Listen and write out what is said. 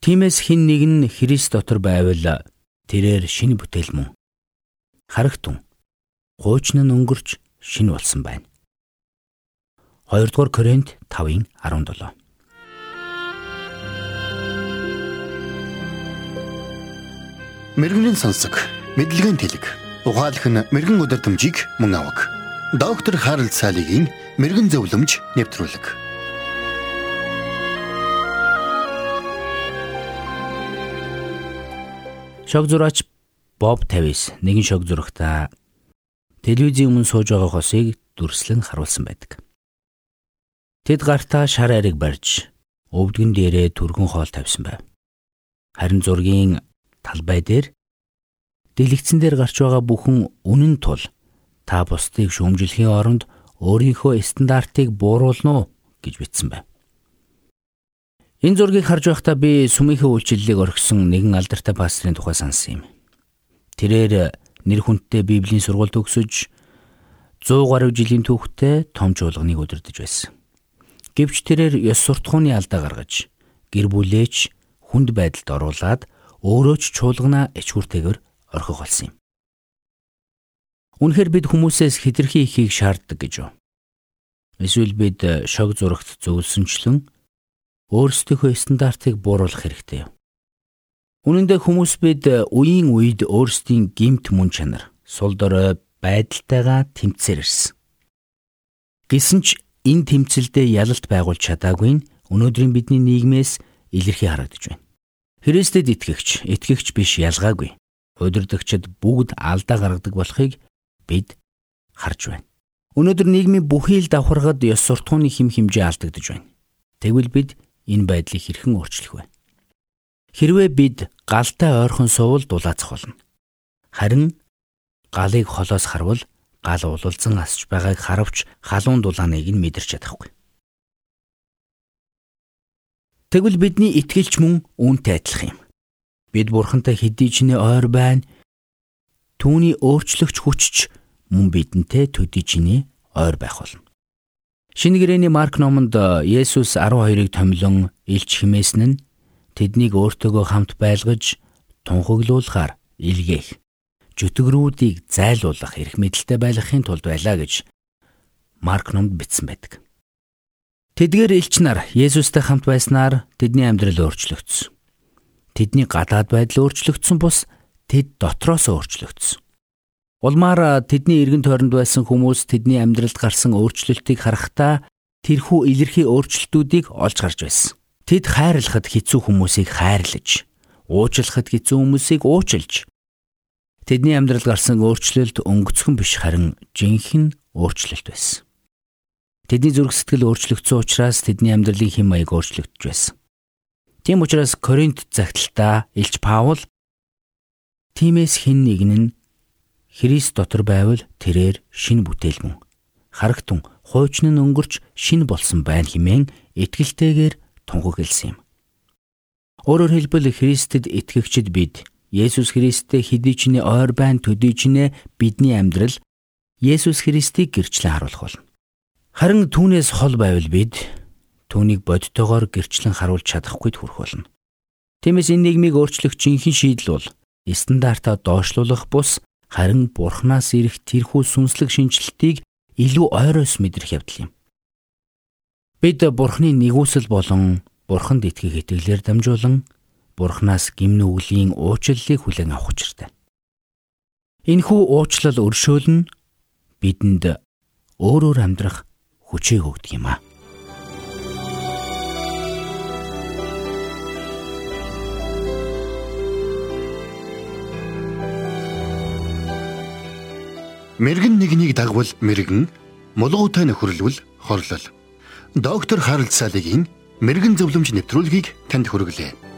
Тимээс хин нэг нь Христ дотор байвал тэрээр шинэ бүтээл мөн. Харагтун. Хуучны нь өнгөрч шинэ болсон байна. 2 дугаар Коринт 5-ын 17. Мэргэний сонсог, мэдлэгийн тэлэг. Ухаалх нь мэрэгэн өдөртөмжийг мөн авах. Доктор Харалт цаалогийн мэрэгэн зөвлөмж нэвтрүүлэг. Шог зураач Боб Тавис нэгэн шог зурагта телевизийн өмнө сууж байгаа хосыг дүрслэн харуулсан байдаг. Тэд гартаа шар ариг барьж өвдгөн дээрээ түргэн хоол тавьсан байв. Харин зургийн талбай дээр дэлгэцэн дээр гарч байгаа бүхэн үнэн тул та бусдыг шүүмжлэхийн оронд өөрийнхөө стандартыг бууруулна уу гэж бичсэн байв. Энэ зургийг харж байхдаа би сүмийнхээ үйлчлэлийг орхисон нэгэн алдартай пастрын тухай сансан юм. Тэрээр нэр хүндтэй Библийн сургалт өгсөж 100 гаруй жилийн түүхтэй том чуулганыг удирдах байсан. Гэвч тэрээр ёс суртахууны алдаа гаргаж гэр бүлээч хүнд байдалд оруулаад өөрөө ч чуулганаа ичгүртэйгээр орхих болсон юм. Үнэхээр бид хүмүүсээс хэтэрхий ихийг шаарддаг гэж юу? Эсвэл бид шог зурагт зөвлөсөнчлөн өөрсдийнхөө стандартыг бууруулах хэрэгтэй? Үнэн дээр хүмүүс бид үеийн үед өөрсдийн гимт мөн чанар, сул дорой байдалтайгаа тэмцээр ирсэн. Гэсэн ч энэ тэмцэлдээ ялалт байгуулж чадаагүй нь өнөөдрийн бидний нийгмээс илэрхий харагдаж байна. Христэд итгэгч, итгэгч биш ялгаагүй. Удирдагчид бүгд алдаа гаргадаг болохыг бид харж байна. Өнөөдөр нийгмийн бүхий л давхаргад ёс суртахууны хим химжээ алдагдж байна. Тэгвэл бид энэ байдлыг хэрхэн өөрчлөх вэ? Хэрвээ бид галтай ойрхон суувал дулаацах болно. Харин галыг холоос харвал гал улалзан асч байгааг харавч халуун дулааныг нь мэдэрч чадахгүй. Тэгвэл бидний итгэлч мөн үүнтэй адилхан юм. Бид бурхантай хэдий ч нэ ойр байна. Түүний өөрчлөгч хүчч мөн бидэнтэй төдий ч нэ ойр байх болно. Шинэ гэрээний Марк номонд Есүс 12-ыг томилон илч химээсэн нь тэднийг өөртөөгөө хамт байлгаж тунхаглуулахаар илгээх жүтгэрүүдийг зайлуулах эрх мэдэлтэй байлгахын тулд байлаа гэж Марк номд бичсэн байдаг. Тэдгээр элч нар Есүстэй хамт байснаар тэдний амьдрал өөрчлөгдсөн. Тэдний гадаад байдал өөрчлөгдсөн бус тэд дотроос өөрчлөгдсөн. Улмаар тэдний эргэн тойронд байсан хүмүүс тэдний амьдралд гарсан өөрчлөлтийг харахтаа тэрхүү илэрхий өөрчлөлтүүдийг олж гарч байсан. Тэд хайрлахад хэцүү хүмүүсийг хайрлаж, уучлахад хэцүү хүмүүсийг уучлж, Тэдний амьдрал гарсан өөрчлөлт өнгөцгөн биш харин жинхэнэ өөрчлөлт байсан. Тэдний зүрх сэтгэл өөрчлөгдсөн учраас тэдний амьдралын хэм маяг өөрчлөгдөж байсан. Тийм учраас Коринт загталтаа Илч Паул Тимээс хэн нэгэн нь Христ дотор байвал тэрээр шин бүтээл мөн. Харагтун хуучны өнгөрч шин болсон байна хэмээн итгэлтэйгээр тунхагласан юм. Өөрөөр хэлбэл Христэд итгэгчид бид Есүс Христтэй хэдий ч нэ ойр байн төдий ч нэ бидний амьдрал Есүс Христийг гэрчлэн харуулах болно. Харин түүнээс хол байвал бид түүнийг бодтойгоор гэрчлэн харуулж чадахгүй хүрэх болно. Тиймээс энэ нийгмийг өөрчлөх жинхэнэ шийдэл бол стандартаа доошлуулах бус харин бурхнаас ирэх тэрхүү сүнслэг шинжилтийг илүү ойроос мэдрэх явдал юм. Бид бурхны нэгүсэл болон бурханд итгэх итгэлээр дамжуулан Бурханаас гимн үглийн уучлалыг хүлээн авах учиртай. Энэхүү уучлал өршөөл нь бидэнд өөрөөр амьдрах хүчээг өгдөг юм аа. Мэргэн нэгнийг дагвал мэргэн, мулгуутай нөхөрлөл хорлол. Доктор Харалт цаалогийн мэрэгэн зөвлөмж нэвтрүүлгийг танд хүргэлээ.